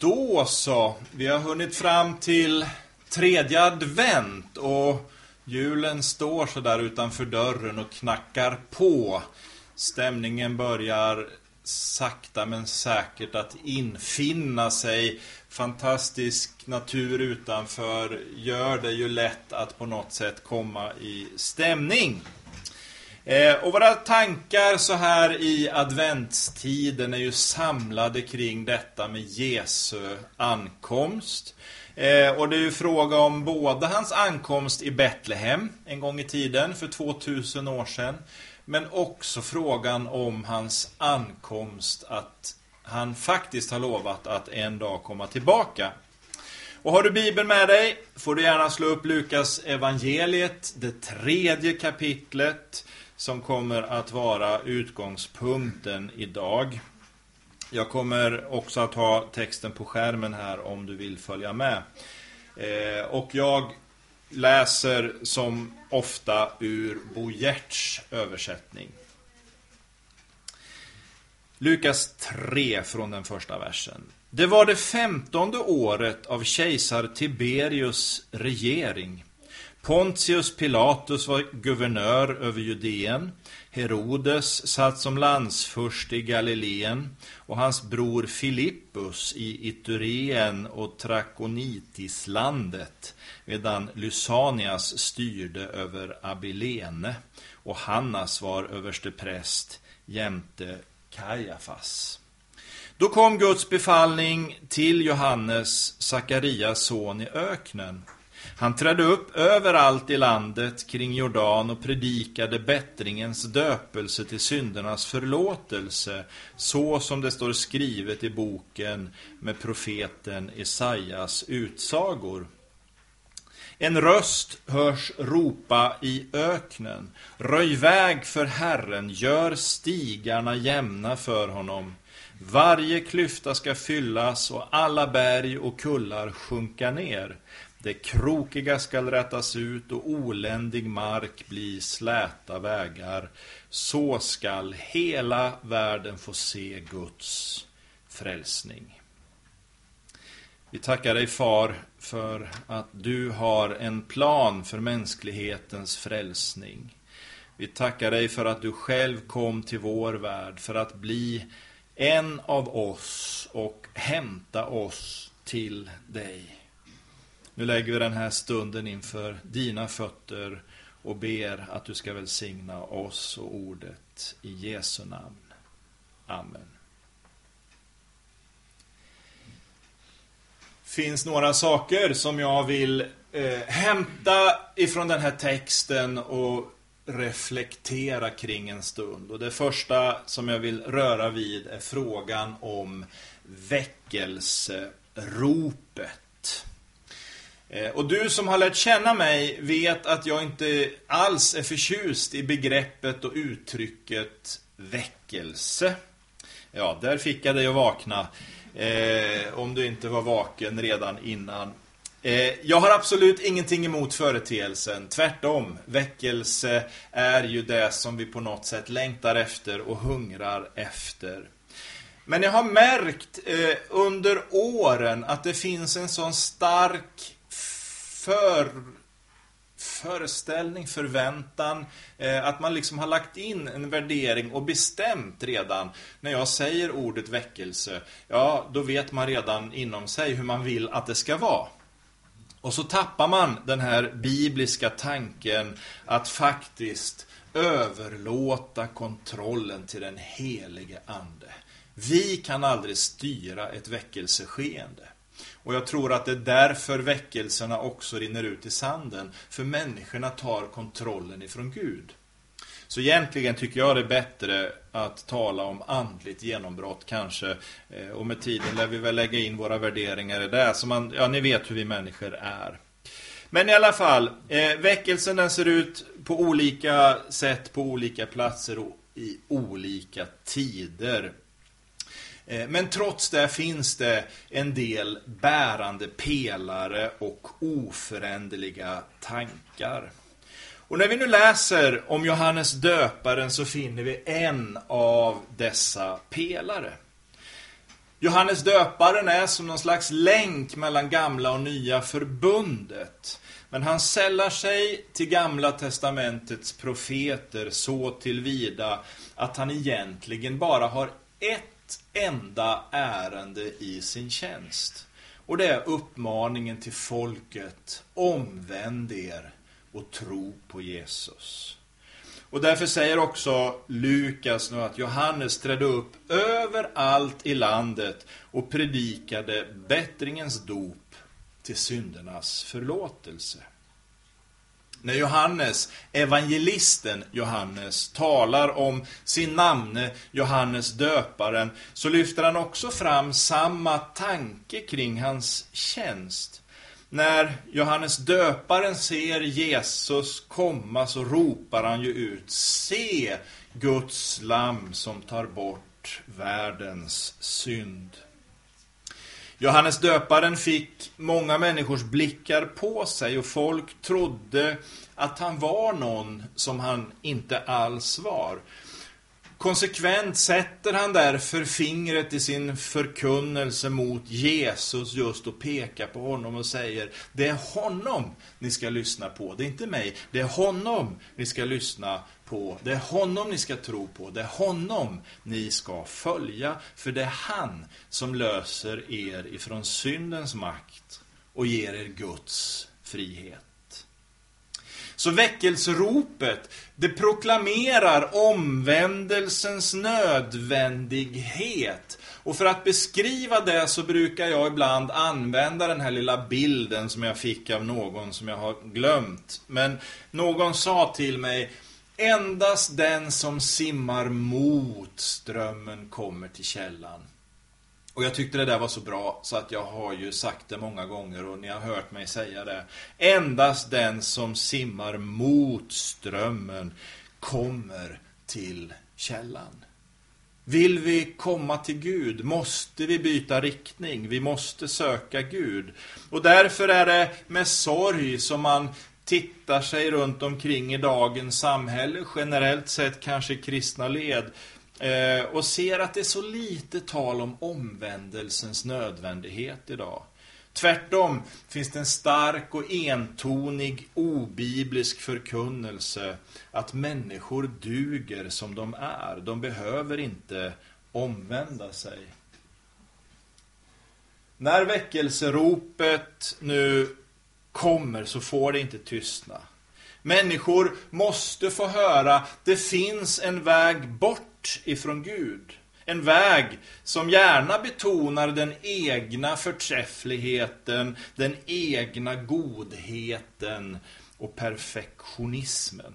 Då så, vi har hunnit fram till tredje advent och julen står så där utanför dörren och knackar på. Stämningen börjar sakta men säkert att infinna sig. Fantastisk natur utanför gör det ju lätt att på något sätt komma i stämning. Eh, och våra tankar så här i adventstiden är ju samlade kring detta med Jesu ankomst. Eh, och det är ju fråga om både hans ankomst i Betlehem en gång i tiden för 2000 år sedan. Men också frågan om hans ankomst att han faktiskt har lovat att en dag komma tillbaka. Och har du Bibeln med dig får du gärna slå upp Lukas evangeliet, det tredje kapitlet som kommer att vara utgångspunkten idag. Jag kommer också att ha texten på skärmen här om du vill följa med. Eh, och jag läser som ofta ur Bo Gerts översättning. Lukas 3 från den första versen. Det var det femtonde året av kejsar Tiberius regering. Pontius Pilatus var guvernör över Judeen. Herodes satt som landsfurst i Galileen och hans bror Filippus i Itureen och Trakonitislandet medan Lysanias styrde över Abilene och Hannas var överstepräst jämte Kajafas. Då kom Guds befallning till Johannes, Sakarias son i öknen. Han trädde upp överallt i landet kring Jordan och predikade bättringens döpelse till syndernas förlåtelse, så som det står skrivet i boken med profeten Esaias utsagor. En röst hörs ropa i öknen. Röj väg för Herren, gör stigarna jämna för honom. Varje klyfta ska fyllas och alla berg och kullar sjunka ner. Det krokiga skall rätas ut och oländig mark bli släta vägar. Så skall hela världen få se Guds frälsning. Vi tackar dig far för att du har en plan för mänsklighetens frälsning. Vi tackar dig för att du själv kom till vår värld för att bli en av oss och hämta oss till dig. Nu lägger vi den här stunden inför dina fötter och ber att du ska välsigna oss och ordet i Jesu namn. Amen. finns några saker som jag vill eh, hämta ifrån den här texten och reflektera kring en stund. Och det första som jag vill röra vid är frågan om väckelseropet. Eh, och du som har lärt känna mig vet att jag inte alls är förtjust i begreppet och uttrycket väckelse. Ja, där fick jag dig att vakna. Eh, om du inte var vaken redan innan. Eh, jag har absolut ingenting emot företeelsen. Tvärtom. Väckelse är ju det som vi på något sätt längtar efter och hungrar efter. Men jag har märkt eh, under åren att det finns en sån stark för föreställning, förväntan, eh, att man liksom har lagt in en värdering och bestämt redan. När jag säger ordet väckelse, ja, då vet man redan inom sig hur man vill att det ska vara. Och så tappar man den här bibliska tanken att faktiskt överlåta kontrollen till den helige ande. Vi kan aldrig styra ett väckelseskeende. Och jag tror att det är därför väckelserna också rinner ut i sanden. För människorna tar kontrollen ifrån Gud. Så egentligen tycker jag det är bättre att tala om andligt genombrott kanske. Eh, och med tiden lär vi väl lägga in våra värderingar i det. Så man, ja, ni vet hur vi människor är. Men i alla fall, eh, väckelsen den ser ut på olika sätt, på olika platser och i olika tider. Eh, men trots det finns det en del bärande pelare och oföränderliga tankar. Och när vi nu läser om Johannes döparen så finner vi en av dessa pelare. Johannes döparen är som någon slags länk mellan gamla och nya förbundet. Men han sällar sig till gamla testamentets profeter så tillvida att han egentligen bara har ett enda ärende i sin tjänst. Och det är uppmaningen till folket, omvänd er och tro på Jesus. Och därför säger också Lukas nu att Johannes trädde upp överallt i landet och predikade bättringens dop till syndernas förlåtelse. När Johannes, evangelisten Johannes, talar om sin namne Johannes döparen så lyfter han också fram samma tanke kring hans tjänst. När Johannes döparen ser Jesus komma så ropar han ju ut Se Guds lam som tar bort världens synd. Johannes döparen fick många människors blickar på sig och folk trodde att han var någon som han inte alls var. Konsekvent sätter han därför fingret i sin förkunnelse mot Jesus just och pekar på honom och säger Det är honom ni ska lyssna på, det är inte mig. Det är honom ni ska lyssna på, det är honom ni ska tro på, det är honom ni ska följa. För det är han som löser er ifrån syndens makt och ger er Guds frihet. Så väckelseropet, det proklamerar omvändelsens nödvändighet. Och för att beskriva det så brukar jag ibland använda den här lilla bilden som jag fick av någon som jag har glömt. Men någon sa till mig, endast den som simmar mot strömmen kommer till källan. Och jag tyckte det där var så bra så att jag har ju sagt det många gånger och ni har hört mig säga det. Endast den som simmar mot strömmen kommer till källan. Vill vi komma till Gud måste vi byta riktning. Vi måste söka Gud. Och därför är det med sorg som man tittar sig runt omkring i dagens samhälle, generellt sett kanske kristna led, Eh, och ser att det är så lite tal om omvändelsens nödvändighet idag. Tvärtom finns det en stark och entonig obiblisk förkunnelse att människor duger som de är. De behöver inte omvända sig. När väckelseropet nu kommer så får det inte tystna. Människor måste få höra det finns en väg bort ifrån Gud. En väg som gärna betonar den egna förträffligheten, den egna godheten och perfektionismen.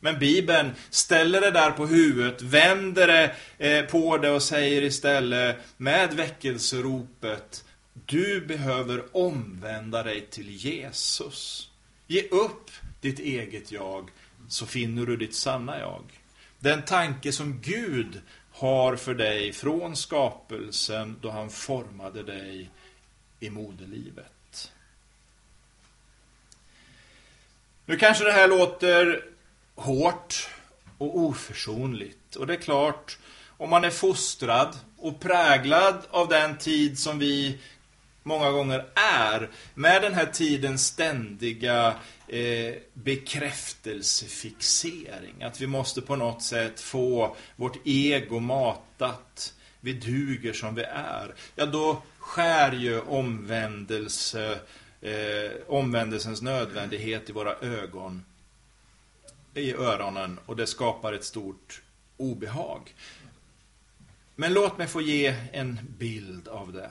Men Bibeln ställer det där på huvudet, vänder det eh, på det och säger istället med väckelseropet Du behöver omvända dig till Jesus. Ge upp ditt eget jag så finner du ditt sanna jag. Den tanke som Gud har för dig från skapelsen då han formade dig i moderlivet. Nu kanske det här låter hårt och oförsonligt. Och det är klart, om man är fostrad och präglad av den tid som vi många gånger är, med den här tidens ständiga eh, bekräftelsefixering. Att vi måste på något sätt få vårt ego matat. Vi duger som vi är. Ja, då skär ju omvändelse, eh, omvändelsens nödvändighet i våra ögon, i öronen och det skapar ett stort obehag. Men låt mig få ge en bild av det.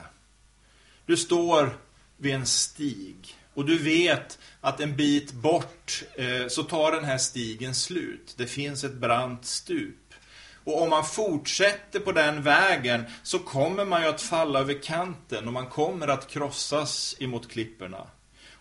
Du står vid en stig och du vet att en bit bort eh, så tar den här stigen slut. Det finns ett brant stup. Och om man fortsätter på den vägen så kommer man ju att falla över kanten och man kommer att krossas emot klipporna.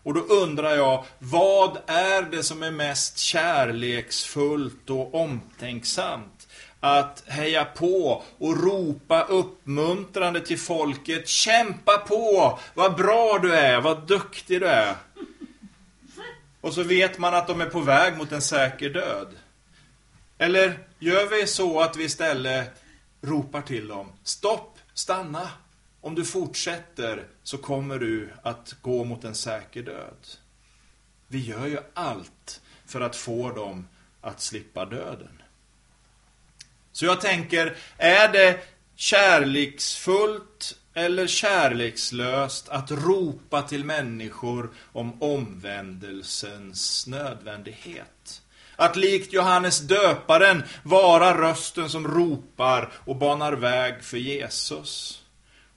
Och då undrar jag, vad är det som är mest kärleksfullt och omtänksamt? Att heja på och ropa uppmuntrande till folket. Kämpa på! Vad bra du är! Vad duktig du är! Och så vet man att de är på väg mot en säker död. Eller gör vi så att vi istället ropar till dem. Stopp! Stanna! om du fortsätter så kommer du att gå mot en säker död. Vi gör ju allt för att få dem att slippa döden. Så jag tänker, är det kärleksfullt eller kärlekslöst att ropa till människor om omvändelsens nödvändighet? Att likt Johannes döparen vara rösten som ropar och banar väg för Jesus.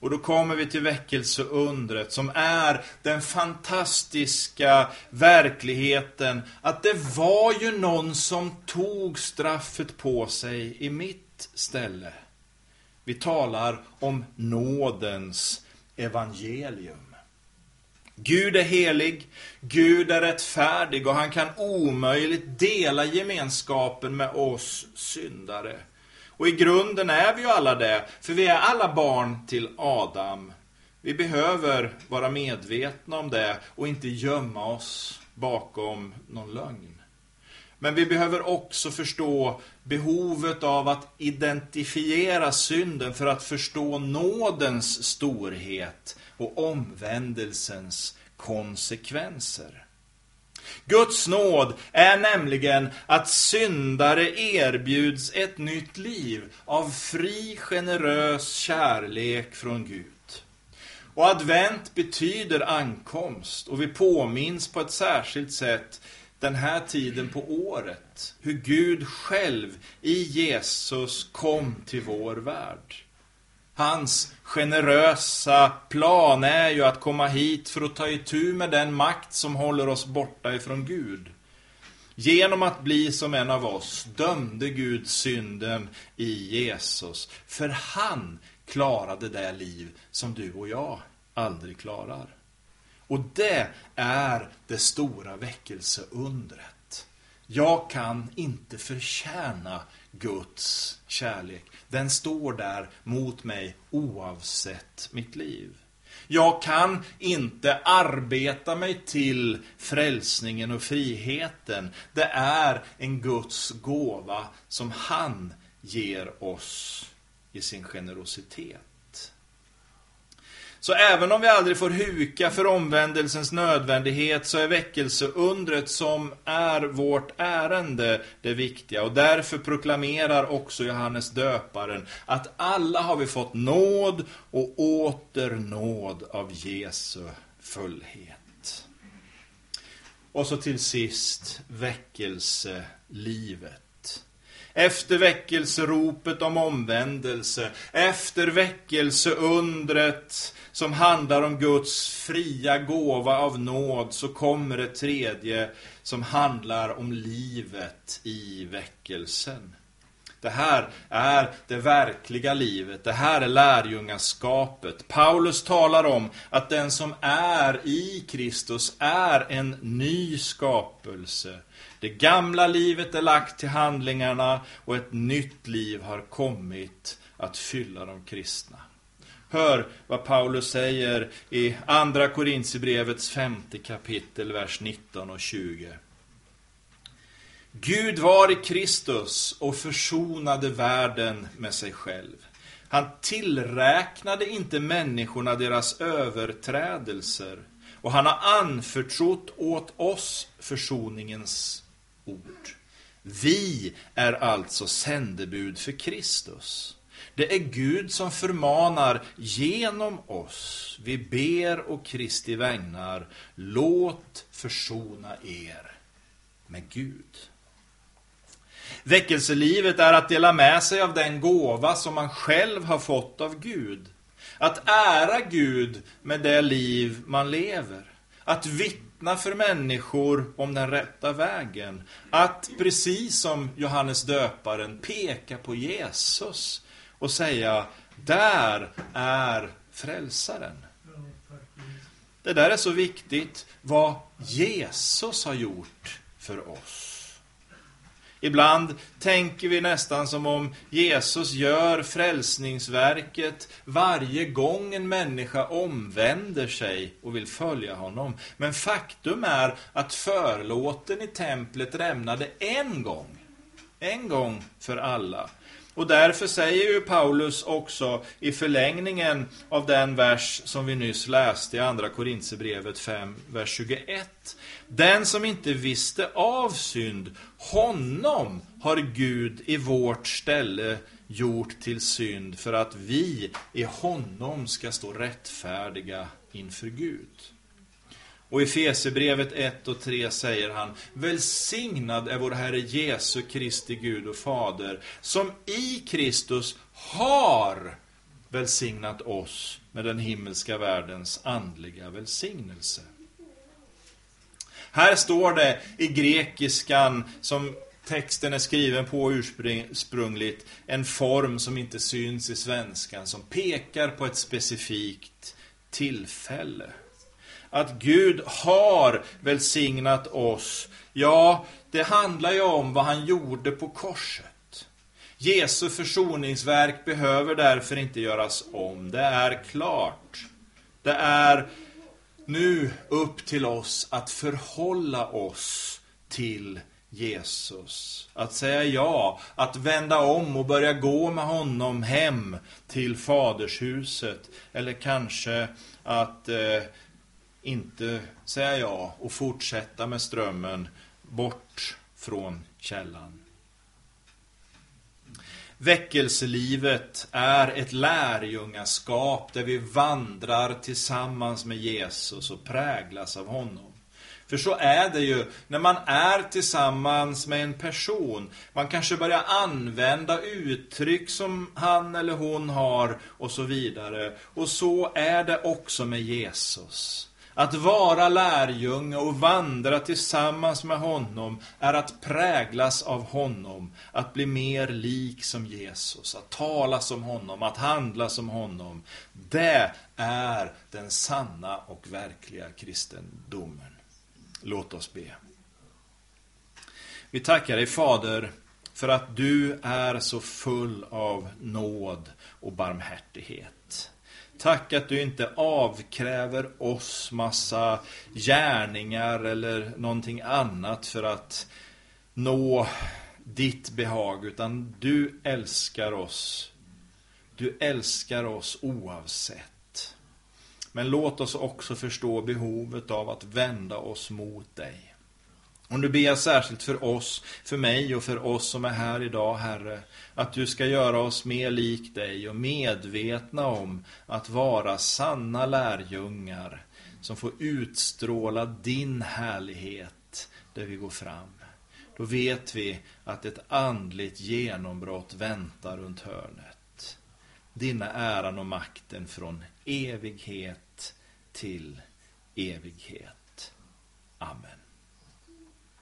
Och då kommer vi till väckelseundret som är den fantastiska verkligheten att det var ju någon som tog straffet på sig i mitt ställe. Vi talar om nådens evangelium. Gud är helig, Gud är rättfärdig och han kan omöjligt dela gemenskapen med oss syndare. Och i grunden är vi ju alla det, för vi är alla barn till Adam. Vi behöver vara medvetna om det och inte gömma oss bakom någon lögn. Men vi behöver också förstå behovet av att identifiera synden för att förstå nådens storhet och omvändelsens konsekvenser. Guds nåd är nämligen att syndare erbjuds ett nytt liv av fri, generös kärlek från Gud. Och advent betyder ankomst och vi påminns på ett särskilt sätt den här tiden på året hur Gud själv i Jesus kom till vår värld. Hans generösa plan är ju att komma hit för att ta itu med den makt som håller oss borta ifrån Gud. Genom att bli som en av oss dömde Gud synden i Jesus. För han klarade det liv som du och jag aldrig klarar. Och det är det stora väckelseundret. Jag kan inte förtjäna Guds kärlek. Den står där mot mig oavsett mitt liv. Jag kan inte arbeta mig till frälsningen och friheten. Det är en Guds gåva som han ger oss i sin generositet. Så även om vi aldrig får huka för omvändelsens nödvändighet så är väckelseundret som är vårt ärende det viktiga. Och därför proklamerar också Johannes döparen att alla har vi fått nåd och åter nåd av Jesu fullhet. Och så till sist väckelselivet. Efter väckelseropet om omvändelse, efter väckelseundret som handlar om Guds fria gåva av nåd, så kommer det tredje som handlar om livet i väckelsen. Det här är det verkliga livet. Det här är lärjungaskapet. Paulus talar om att den som är i Kristus är en ny skapelse. Det gamla livet är lagt till handlingarna och ett nytt liv har kommit att fylla de kristna. Hör vad Paulus säger i Andra Korintierbrevets femte kapitel, vers 19 och 20. Gud var i Kristus och försonade världen med sig själv. Han tillräknade inte människorna deras överträdelser och han har anförtrott åt oss försoningens ord. Vi är alltså sändebud för Kristus. Det är Gud som förmanar genom oss. Vi ber och Kristi vägnar, låt försona er med Gud. Väckelselivet är att dela med sig av den gåva som man själv har fått av Gud. Att ära Gud med det liv man lever. Att vittna för människor om den rätta vägen. Att, precis som Johannes döparen, peka på Jesus och säga, där är frälsaren. Det där är så viktigt, vad Jesus har gjort för oss. Ibland tänker vi nästan som om Jesus gör frälsningsverket varje gång en människa omvänder sig och vill följa honom. Men faktum är att förlåten i templet rämnade en gång. En gång för alla. Och därför säger ju Paulus också i förlängningen av den vers som vi nyss läste i andra Korintierbrevet 5, vers 21. Den som inte visste av synd, honom har Gud i vårt ställe gjort till synd för att vi i honom ska stå rättfärdiga inför Gud. Och i Fesebrevet 1 och 3 säger han Välsignad är vår Herre Jesu Kristi Gud och Fader som i Kristus har välsignat oss med den himmelska världens andliga välsignelse. Här står det i grekiskan som texten är skriven på ursprungligt en form som inte syns i svenskan som pekar på ett specifikt tillfälle att Gud har välsignat oss, ja, det handlar ju om vad han gjorde på korset. Jesu försoningsverk behöver därför inte göras om. Det är klart. Det är nu upp till oss att förhålla oss till Jesus. Att säga ja, att vända om och börja gå med honom hem till fadershuset. Eller kanske att eh, inte säga ja och fortsätta med strömmen bort från källan. Väckelselivet är ett lärjungaskap där vi vandrar tillsammans med Jesus och präglas av honom. För så är det ju när man är tillsammans med en person. Man kanske börjar använda uttryck som han eller hon har och så vidare. Och så är det också med Jesus. Att vara lärjunge och vandra tillsammans med honom är att präglas av honom, att bli mer lik som Jesus, att tala som honom, att handla som honom. Det är den sanna och verkliga kristendomen. Låt oss be. Vi tackar dig Fader för att du är så full av nåd och barmhärtighet. Tack att du inte avkräver oss massa gärningar eller någonting annat för att nå ditt behag, utan du älskar oss. Du älskar oss oavsett. Men låt oss också förstå behovet av att vända oss mot dig. Och nu ber jag särskilt för oss, för mig och för oss som är här idag, Herre, att du ska göra oss mer lik dig och medvetna om att vara sanna lärjungar som får utstråla din härlighet där vi går fram. Då vet vi att ett andligt genombrott väntar runt hörnet. Dina äran och makten från evighet till evighet. Amen.